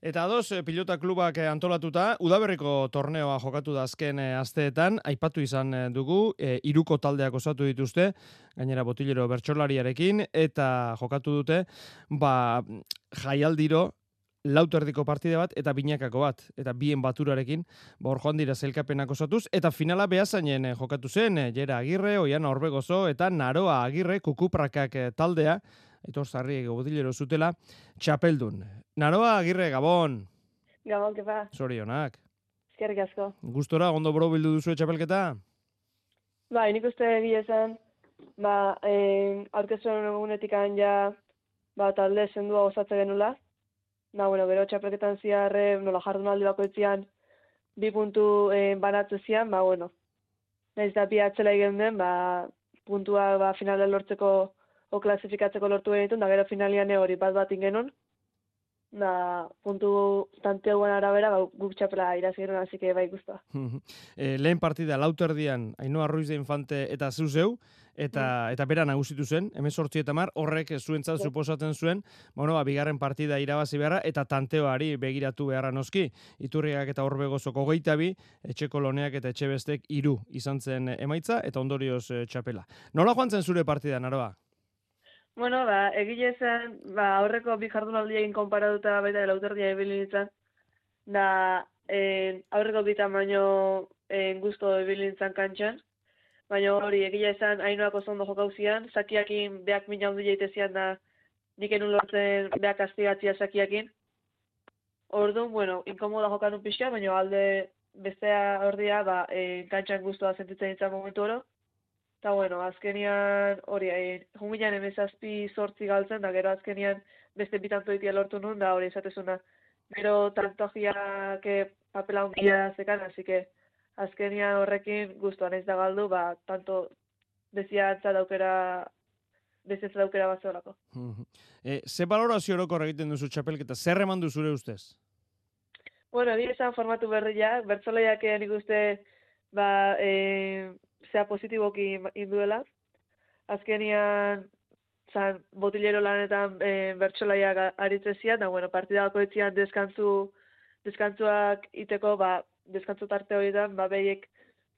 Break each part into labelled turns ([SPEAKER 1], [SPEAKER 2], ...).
[SPEAKER 1] Eta ados, eh, pilota klubak eh, antolatuta, udaberriko torneoa jokatu da azken eh, asteetan, aipatu izan dugu, e, iruko taldeak osatu dituzte, gainera botilero bertsolariarekin, eta jokatu dute, ba, jaialdiro, lauterdiko partide bat eta binakako bat, eta bien baturarekin, ba, joan dira zelkapenak osatuz, eta finala behazainen eh, jokatu zen, Jera Agirre, Oian Orbegozo, eta Naroa Agirre, kukuprakak taldea, Aitor Zarri botilero zutela, txapeldun. Naroa Agirre, Gabon,
[SPEAKER 2] Gabon, kepa,
[SPEAKER 1] sorionak.
[SPEAKER 2] eskerrik asko.
[SPEAKER 1] Gustora, ondo boro bildu duzu txapelketa?
[SPEAKER 2] Ba, nik uste egia esan, ba, eh, aurkezuen egunetik ja, ba, talde sendua osatze genula. Na, bueno, gero txapelketan ziarre, nola jardunaldi bakoitzean, bi puntu eh, banatze zian, ba, bueno, nahiz da bi atzela egin den, ba, puntua ba, finala lortzeko o klasifikatzeko lortu genitun, da gero finalian hori bat bat ingenun. Da, puntu tanteuen arabera, ba, guk txapela irazi genuen, hasi que bai guztua.
[SPEAKER 1] e, lehen partida lauterdian Ainhoa Ruiz de Infante eta zu zeu, eta, eta bera nagusitu zen, hemen sortzi eta mar, horrek zuentzat
[SPEAKER 2] Bai.
[SPEAKER 1] suposatzen zuen, bueno, ba, bigarren partida irabazi beharra, eta tanteoari begiratu beharra noski, iturriak eta horbegozoko geita bi, etxeko loneak eta etxe bestek iru izan zen emaitza, eta ondorioz e, txapela. Nola joan zen zure partida, naroa?
[SPEAKER 2] Bueno, ba, egile zen, ba, aurreko bi jardunaldiekin konparatuta baita lauterdia ibili nintzen, da, eh, aurreko bitan baino eh, guzto ibili nintzen kantxan, baina hori egile zen hainoak oso ondo jokauzian, zakiakin beak mina handi jaitezian da, nik enun lortzen beak astigatzia zakiakin. Orduan, bueno, inkomoda jokan un pixka, baina alde bestea ordia, ba, eh, kantxan guztua sentitzen nintzen momentu oro. Eta, bueno, azkenian, hori, eh, junginan emezazpi sortzi galtzen, da gero azkenian beste bitanto ditia lortu nun, da hori esatezuna. Gero tantojiak eh, papela hundia zekan, así que azkenian horrekin guztuan ez da galdu, ba, tanto beziatza daukera, beziatza daukera bat zeolako.
[SPEAKER 1] e, ze balorazio orokor egiten duzu txapelketa, zer eman zure ustez?
[SPEAKER 2] Bueno, egia esan formatu berriak, bertzolaiak eh, nik uste, ba, e, zea positiboki induela. Azkenian, zan, botilero lanetan e, bertsolaiak aritze zian, da, bueno, partida bakoitzean deskantzu, deskantzuak iteko, ba, deskantzu tarte horietan, ba, behiek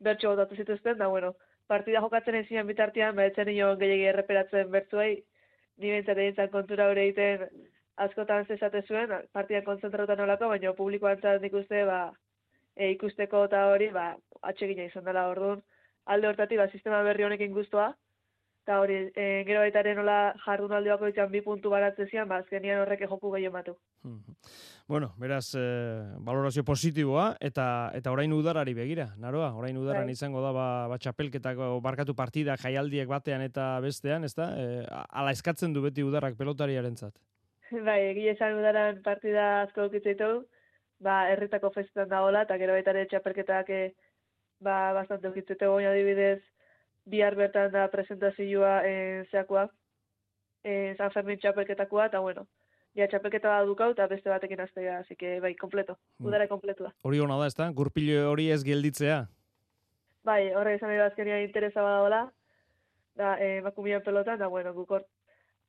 [SPEAKER 2] bertso botatu zituzten, da, bueno, partida jokatzen ezin bitartean, ba, etzen nion gehiagi erreperatzen bertzuei, ni behintzat egin kontura hori egiten askotan zesate zuen, partidan kontzentrauta nolako, baina publikoan zan nik uste, ba, e, ikusteko eta hori, ba, atsegina izan dela orduan. Alde hortatik, ba, sistema berri honekin guztua, eta hori, e, gero baita ere nola jardunaldi bakoitzean bi puntu baratze zian, ba, azkenian horrek joku gehien batu.
[SPEAKER 1] Bueno, beraz, eh, valorazio positiboa, eta eta orain udarari begira, naroa, orain udaran
[SPEAKER 2] Bai.
[SPEAKER 1] izango da, ba, ba txapelketako barkatu partida jaialdiek batean eta bestean, ezta? E, ala eskatzen du beti udarrak pelotariarentzat.
[SPEAKER 2] bai, egia esan udaran partida asko ukitzeitu, ba, herritako festetan dagoela, eta gero baita ere txapelketak e, ba, bastante ukitzeitu goin adibidez, bihar bertan da presentazioa e, zeakoa, e, San Fermin txapelketakoa, eta bueno, ja txapelketa bat dukau, eta beste batekin aztega, así que bai, kompleto,
[SPEAKER 1] Mm.
[SPEAKER 2] udara kompletu da.
[SPEAKER 1] Hori ona da, ezta? Gurpilo hori ez gelditzea.
[SPEAKER 2] Bai, horrek esan nahi da azkenean interesa badagoela, da, e, emakumeen pelotan, da, bueno, guk hor,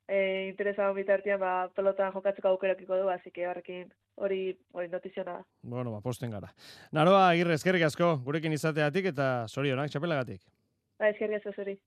[SPEAKER 2] e, interesa bitartean, ba, pelotan jokatzeko aukerakiko du, así que horrekin hori, hori notiziona da.
[SPEAKER 1] Bueno, ba, posten gara. Naroa, agirre, eskerrik asko, gurekin izateatik eta sorionak, txapelagatik.
[SPEAKER 2] Ba, eskerrik asko zuri.